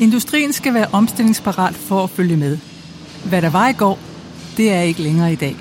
Industrien skal være omstillingsparat for at følge med. Hvad der var i går, det er ikke længere i dag.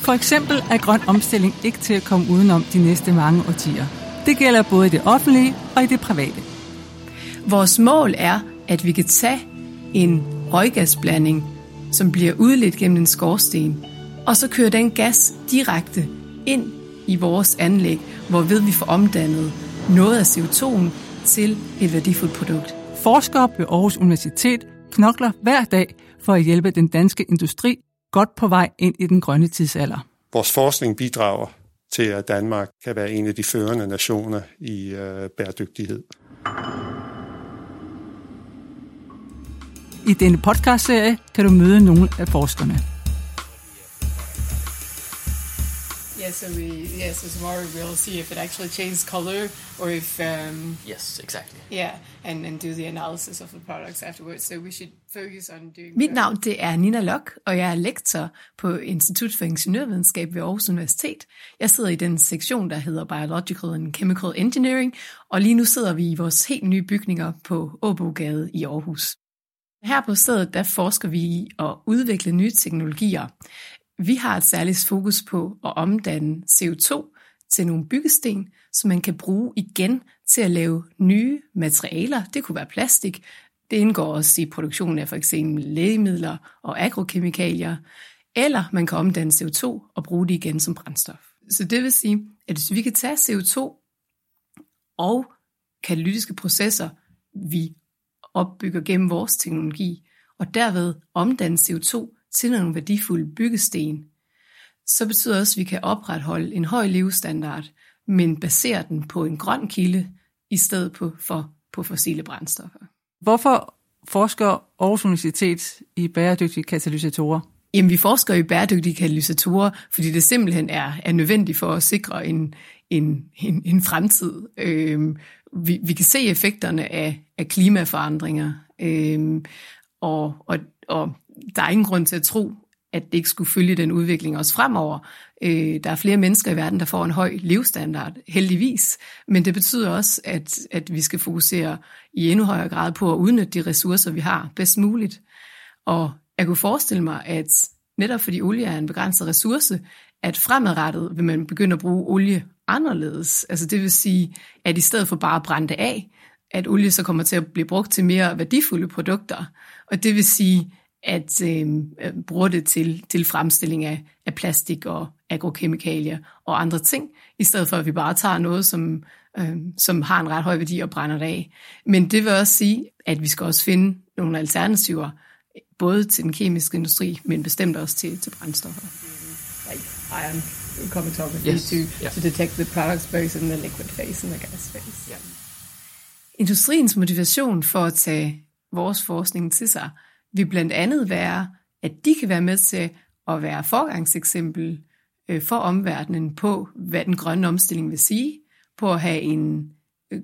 For eksempel er grøn omstilling ikke til at komme udenom de næste mange årtier. Det gælder både i det offentlige og i det private. Vores mål er, at vi kan tage en røggasblanding, som bliver udledt gennem en skorsten, og så kører den gas direkte ind i vores anlæg, hvorved vi får omdannet noget af CO2'en til et værdifuldt produkt. Forskere ved Aarhus Universitet knokler hver dag for at hjælpe den danske industri godt på vej ind i den grønne tidsalder. Vores forskning bidrager til, at Danmark kan være en af de førende nationer i øh, bæredygtighed. I denne podcastserie kan du møde nogle af forskerne. Yeah, so we yeah, so tomorrow we'll see if it actually changes color or if um, Yes, exactly. yeah, and and do the analysis of the products afterwards. So we should focus on doing. Mit navn det er Nina Lok, og jeg er lektor på Institut for Ingeniørvidenskab ved Aarhus Universitet. Jeg sidder i den sektion, der hedder Biological and Chemical Engineering, og lige nu sidder vi i vores helt nye bygninger på Åbogade i Aarhus. Her på stedet, der forsker vi i at udvikle nye teknologier. Vi har et særligt fokus på at omdanne CO2 til nogle byggesten, som man kan bruge igen til at lave nye materialer. Det kunne være plastik. Det indgår også i produktionen af for eksempel lægemidler og agrokemikalier. Eller man kan omdanne CO2 og bruge det igen som brændstof. Så det vil sige, at hvis vi kan tage CO2 og katalytiske processer, vi opbygger gennem vores teknologi, og derved omdanne CO2 til nogle værdifulde byggesten, så betyder det også, at vi kan opretholde en høj levestandard, men basere den på en grøn kilde, i stedet på, for, på fossile brændstoffer. Hvorfor forsker Aarhus Universitet i bæredygtige katalysatorer? Jamen, vi forsker i bæredygtige katalysatorer, fordi det simpelthen er, er nødvendigt for at sikre en, en, en, en fremtid. Øhm, vi, vi kan se effekterne af, af klimaforandringer, øhm, og, og, og der er ingen grund til at tro, at det ikke skulle følge den udvikling også fremover. Øh, der er flere mennesker i verden, der får en høj levestandard, heldigvis, men det betyder også, at, at vi skal fokusere i endnu højere grad på at udnytte de ressourcer, vi har bedst muligt. Og jeg kunne forestille mig, at netop fordi olie er en begrænset ressource, at fremadrettet vil man begynde at bruge olie anderledes. Altså det vil sige, at i stedet for bare at brænde det af, at olie så kommer til at blive brugt til mere værdifulde produkter. Og det vil sige, at øh, bruge det til, til fremstilling af, af plastik og agrokemikalier og andre ting, i stedet for at vi bare tager noget, som, øh, som har en ret høj værdi og brænder det af. Men det vil også sige, at vi skal også finde nogle alternativer, både til den kemiske industri, men bestemt også til, til brændstoffer. like ion chromatography Yes, to yeah. to detect the products both in the liquid phase and the gas phase. Yeah. Industriens motivation for at tage vores forskning til sig vil blandt andet være, at de kan være med til at være forgangseksempel øh, for omverdenen på, hvad den grønne omstilling vil sige, på at have en øh,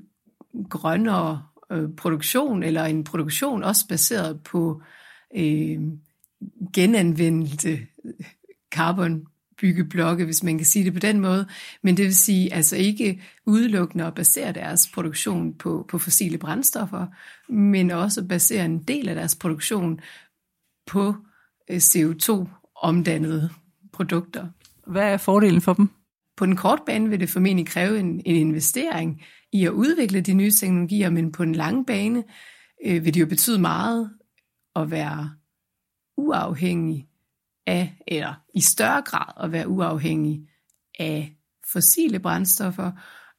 grønnere øh, produktion, eller en produktion også baseret på øh, genanvendte carbon byggeblokke, hvis man kan sige det på den måde. Men det vil sige altså ikke udelukkende at basere deres produktion på, på fossile brændstoffer, men også basere en del af deres produktion på øh, CO2-omdannede produkter. Hvad er fordelen for dem? På den korte bane vil det formentlig kræve en, en investering i at udvikle de nye teknologier, men på den lange bane øh, vil det jo betyde meget at være uafhængig af, eller i større grad at være uafhængig af fossile brændstoffer.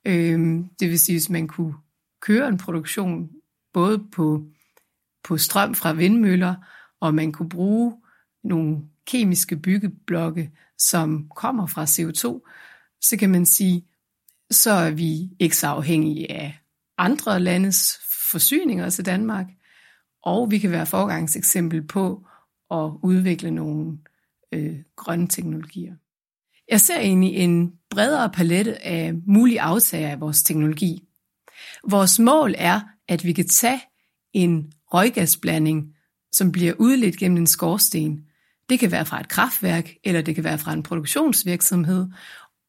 Øhm, det vil sige, hvis man kunne køre en produktion både på, på strøm fra vindmøller, og man kunne bruge nogle kemiske byggeblokke, som kommer fra CO2, så kan man sige, så er vi ikke så afhængige af andre landes forsyninger til Danmark, og vi kan være forgangseksempel på at udvikle nogle øh, grønne teknologier. Jeg ser egentlig en bredere palette af mulige aftager af vores teknologi. Vores mål er, at vi kan tage en røggasblanding, som bliver udledt gennem en skorsten. Det kan være fra et kraftværk, eller det kan være fra en produktionsvirksomhed,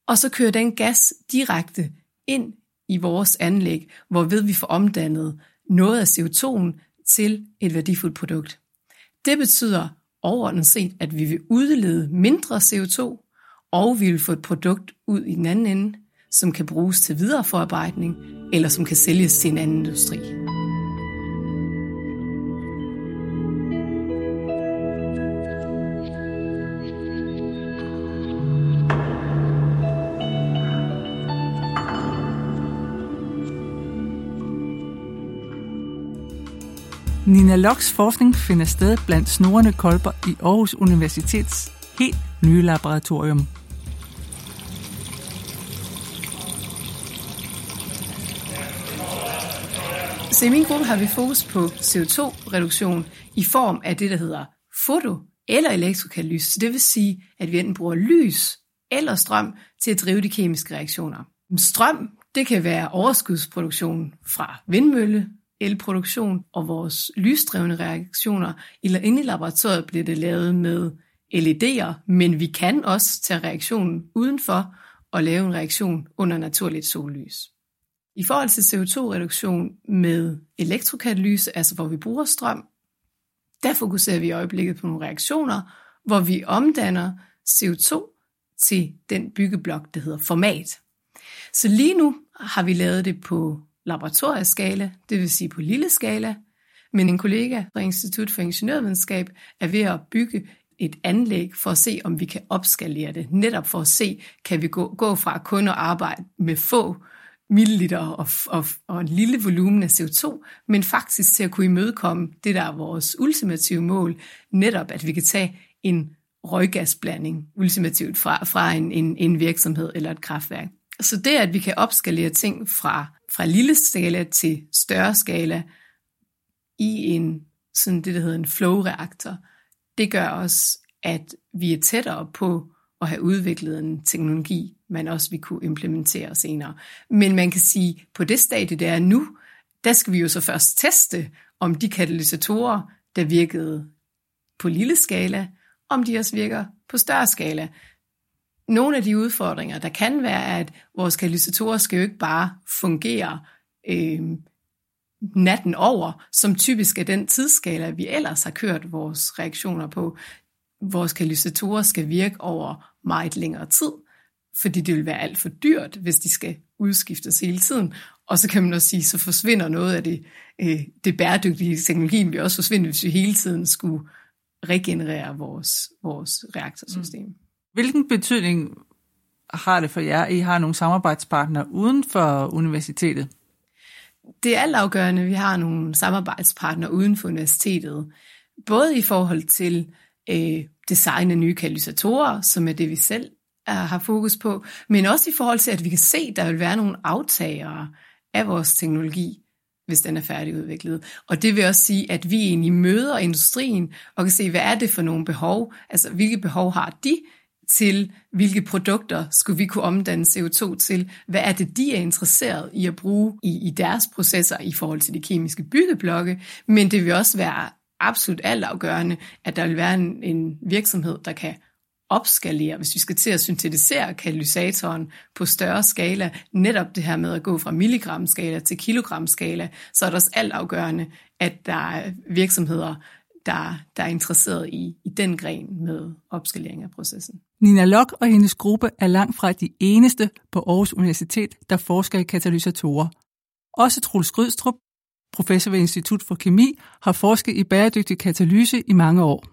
og så kører den gas direkte ind i vores anlæg, hvorved vi får omdannet noget af CO2'en til et værdifuldt produkt. Det betyder overordnet set, at vi vil udlede mindre CO2, og vi vil få et produkt ud i den anden ende, som kan bruges til videreforarbejdning, eller som kan sælges til en anden industri. Nina Locks forskning finder sted blandt snorende kolber i Aarhus Universitets helt nye laboratorium. Så i min gruppe har vi fokus på CO2-reduktion i form af det, der hedder foto- eller elektrokatalyse. Det vil sige, at vi enten bruger lys eller strøm til at drive de kemiske reaktioner. Strøm, det kan være overskudsproduktion fra vindmølle, elproduktion og vores lysdrevne reaktioner. Inde i laboratoriet bliver det lavet med LED'er, men vi kan også tage reaktionen udenfor og lave en reaktion under naturligt sollys. I forhold til CO2-reduktion med elektrokatalyse, altså hvor vi bruger strøm, der fokuserer vi i øjeblikket på nogle reaktioner, hvor vi omdanner CO2 til den byggeblok, der hedder format. Så lige nu har vi lavet det på laboratorieskala, det vil sige på lille skala, men en kollega fra Institut for Ingeniørvidenskab er ved at bygge et anlæg for at se, om vi kan opskalere det. Netop for at se, kan vi gå, gå fra kun at arbejde med få milliliter og, og, og en lille volumen af CO2, men faktisk til at kunne imødekomme det, der er vores ultimative mål, netop at vi kan tage en røggasblanding ultimativt fra, fra en, en, en virksomhed eller et kraftværk. Så det, at vi kan opskalere ting fra, fra lille skala til større skala i en sådan det, der hedder en flow-reaktor, det gør også, at vi er tættere på at have udviklet en teknologi, man også vil kunne implementere senere. Men man kan sige, på det stadie, der er nu, der skal vi jo så først teste, om de katalysatorer, der virkede på lille skala, om de også virker på større skala. Nogle af de udfordringer, der kan være, at vores katalysatorer skal jo ikke bare fungere øh, natten over, som typisk er den tidsskala, vi ellers har kørt vores reaktioner på. Vores katalysatorer skal virke over meget længere tid, fordi det vil være alt for dyrt, hvis de skal udskiftes hele tiden. Og så kan man også sige, så forsvinder noget af det, øh, det bæredygtige teknologi, vil også forsvinde, hvis vi hele tiden skulle regenerere vores, vores reaktorsystem. Mm. Hvilken betydning har det for jer, I har nogle samarbejdspartnere uden for universitetet? Det er altafgørende, at vi har nogle samarbejdspartnere uden for universitetet. Både i forhold til øh, design af nye katalysatorer, som er det, vi selv er, har fokus på, men også i forhold til, at vi kan se, at der vil være nogle aftagere af vores teknologi, hvis den er færdigudviklet. Og det vil også sige, at vi egentlig møder industrien og kan se, hvad er det for nogle behov, altså hvilke behov har de, til, hvilke produkter skulle vi kunne omdanne CO2 til, hvad er det, de er interesseret i at bruge i, i deres processer i forhold til de kemiske byggeblokke, men det vil også være absolut altafgørende, at der vil være en, en virksomhed, der kan opskalere, hvis vi skal til at syntetisere katalysatoren på større skala, netop det her med at gå fra milligramskala til kilogramskala, så er det også altafgørende, at der er virksomheder, der, der er interesseret i, i den gren med opskalering af processen. Nina Lok og hendes gruppe er langt fra de eneste på Aarhus Universitet, der forsker i katalysatorer. Også Truls Grydstrup, professor ved Institut for Kemi, har forsket i bæredygtig katalyse i mange år.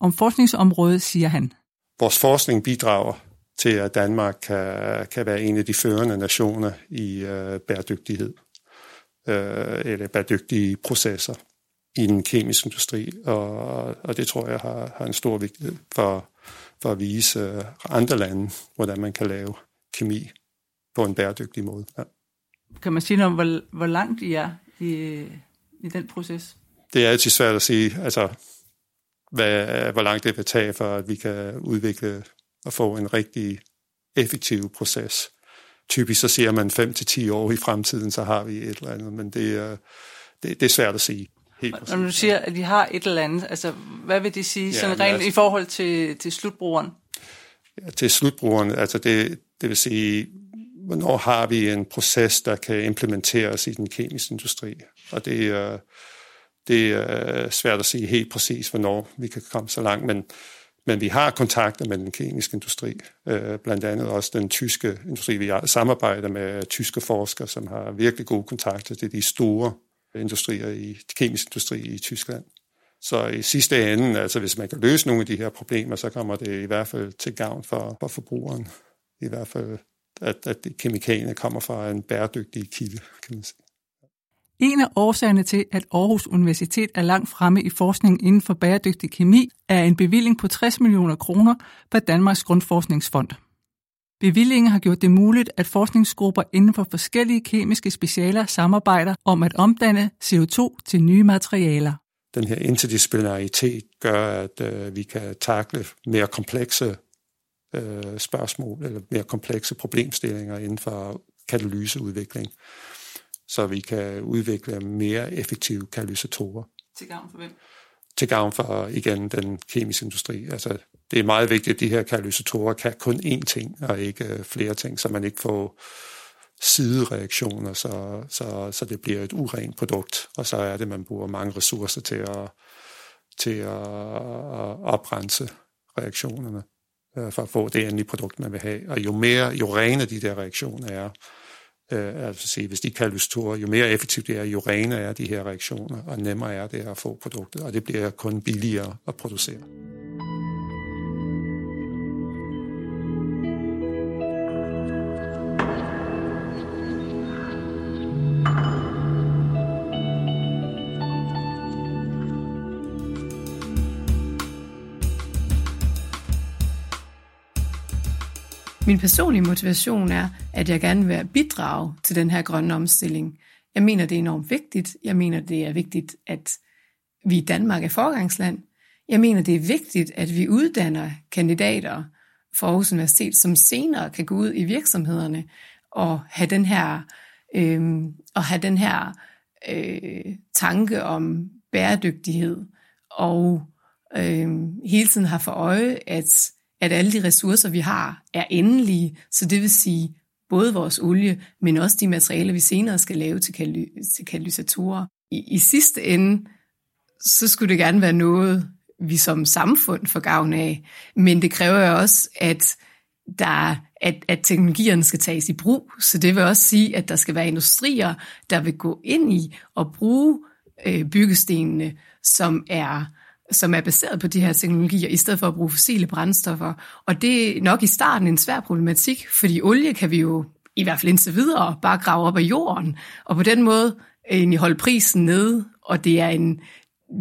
Om forskningsområdet siger han. Vores forskning bidrager til, at Danmark kan, kan være en af de førende nationer i øh, bæredygtighed øh, eller bæredygtige processer i den kemiske industri, og, og det tror jeg har, har en stor vigtighed for, for at vise øh, andre lande, hvordan man kan lave kemi på en bæredygtig måde. Ja. Kan man sige noget om, hvor, hvor langt I er i, i den proces? Det er altid svært at sige, altså, hvad, hvor langt det vil tage, for at vi kan udvikle og få en rigtig effektiv proces. Typisk så siger man 5-10 år i fremtiden, så har vi et eller andet, men det, er, det, det er svært at sige. Helt præcis. Når du siger, at de har et eller andet, altså hvad vil det sige ja, sådan rent altså, i forhold til, til slutbrugeren? Ja, til slutbrugeren, altså det, det vil sige, hvornår har vi en proces, der kan implementeres i den kemiske industri. Og det er, det er svært at sige helt præcis, hvornår vi kan komme så langt, men, men vi har kontakter med den kemiske industri, øh, blandt andet også den tyske industri. Vi samarbejder med tyske forskere, som har virkelig gode kontakter til de store industrier i kemisk industri i Tyskland. Så i sidste ende, altså hvis man kan løse nogle af de her problemer, så kommer det i hvert fald til gavn for, for forbrugeren. I hvert fald, at, at kemikalierne kommer fra en bæredygtig kilde, kan man sige. En af årsagerne til, at Aarhus Universitet er langt fremme i forskningen inden for bæredygtig kemi, er en bevilling på 60 millioner kroner fra Danmarks Grundforskningsfond. Bevillingen har gjort det muligt, at forskningsgrupper inden for forskellige kemiske specialer samarbejder om at omdanne CO2 til nye materialer. Den her interdisciplinaritet gør, at øh, vi kan takle mere komplekse øh, spørgsmål eller mere komplekse problemstillinger inden for katalyseudvikling så vi kan udvikle mere effektive katalysatorer. Til gavn for hvem? Til gavn for, igen, den kemiske industri. Altså, det er meget vigtigt, at de her katalysatorer kan kun én ting, og ikke øh, flere ting, så man ikke får sidereaktioner, så, så, så det bliver et urent produkt, og så er det, man bruger mange ressourcer til at, til at, at oprense reaktionerne øh, for at få det endelige produkt, man vil have. Og jo mere, jo renere de der reaktioner er, Øh, altså sige, hvis de katalysatorer, jo mere effektivt det er, jo renere er de her reaktioner, og nemmere er det at få produktet, og det bliver kun billigere at producere. Min personlige motivation er, at jeg gerne vil bidrage til den her grønne omstilling. Jeg mener, det er enormt vigtigt. Jeg mener, det er vigtigt, at vi i Danmark er forgangsland. Jeg mener, det er vigtigt, at vi uddanner kandidater fra Aarhus Universitet, som senere kan gå ud i virksomhederne og have den her, øh, og have den her øh, tanke om bæredygtighed og øh, hele tiden har for øje, at at alle de ressourcer, vi har, er endelige, så det vil sige både vores olie, men også de materialer, vi senere skal lave til, kataly- til katalysatorer. I, I sidste ende, så skulle det gerne være noget, vi som samfund får gavn af, men det kræver jo også, at der, at, at teknologierne skal tages i brug. Så det vil også sige, at der skal være industrier, der vil gå ind i og bruge øh, byggestenene, som er som er baseret på de her teknologier, i stedet for at bruge fossile brændstoffer. Og det er nok i starten en svær problematik, fordi olie kan vi jo i hvert fald indtil videre bare grave op af jorden, og på den måde øh, egentlig holde prisen nede, og det er en,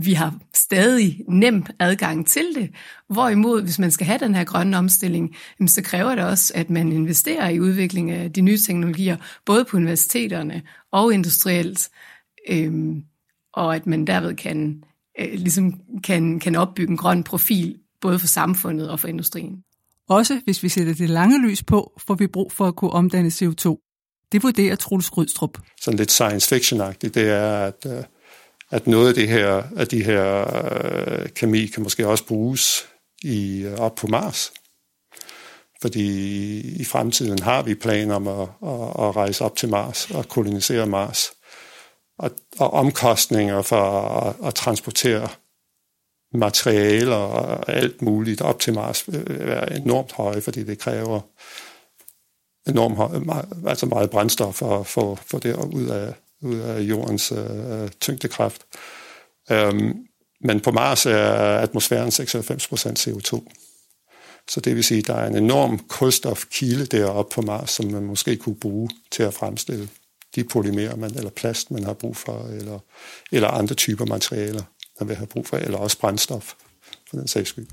vi har stadig nem adgang til det. Hvorimod, hvis man skal have den her grønne omstilling, så kræver det også, at man investerer i udvikling af de nye teknologier, både på universiteterne og industrielt, øhm, og at man derved kan øh, ligesom kan, kan opbygge en grøn profil, både for samfundet og for industrien. Også hvis vi sætter det lange lys på, får vi brug for at kunne omdanne CO2. Det vurderer Troels Grydstrup. Sådan lidt science fiction-agtigt, det er, at, øh, at noget af, det her, af de her øh, kemi kan måske også bruges i, øh, op på Mars. Fordi i fremtiden har vi planer om at, at, at rejse op til Mars og kolonisere Mars og, og omkostninger for at, at transportere materialer og alt muligt op til Mars øh, er enormt høje, fordi det kræver enormt høje, meget, altså meget brændstof for at få, få det ud af, ud af jordens øh, tyngdekraft. Øhm, men på Mars er atmosfæren 96% CO2. Så det vil sige, at der er en enorm kulstofkilde deroppe på Mars, som man måske kunne bruge til at fremstille de polymerer, man, eller plast, man har brug for, eller, eller andre typer materialer, man vil have brug for, eller også brændstof, for den sags skyld.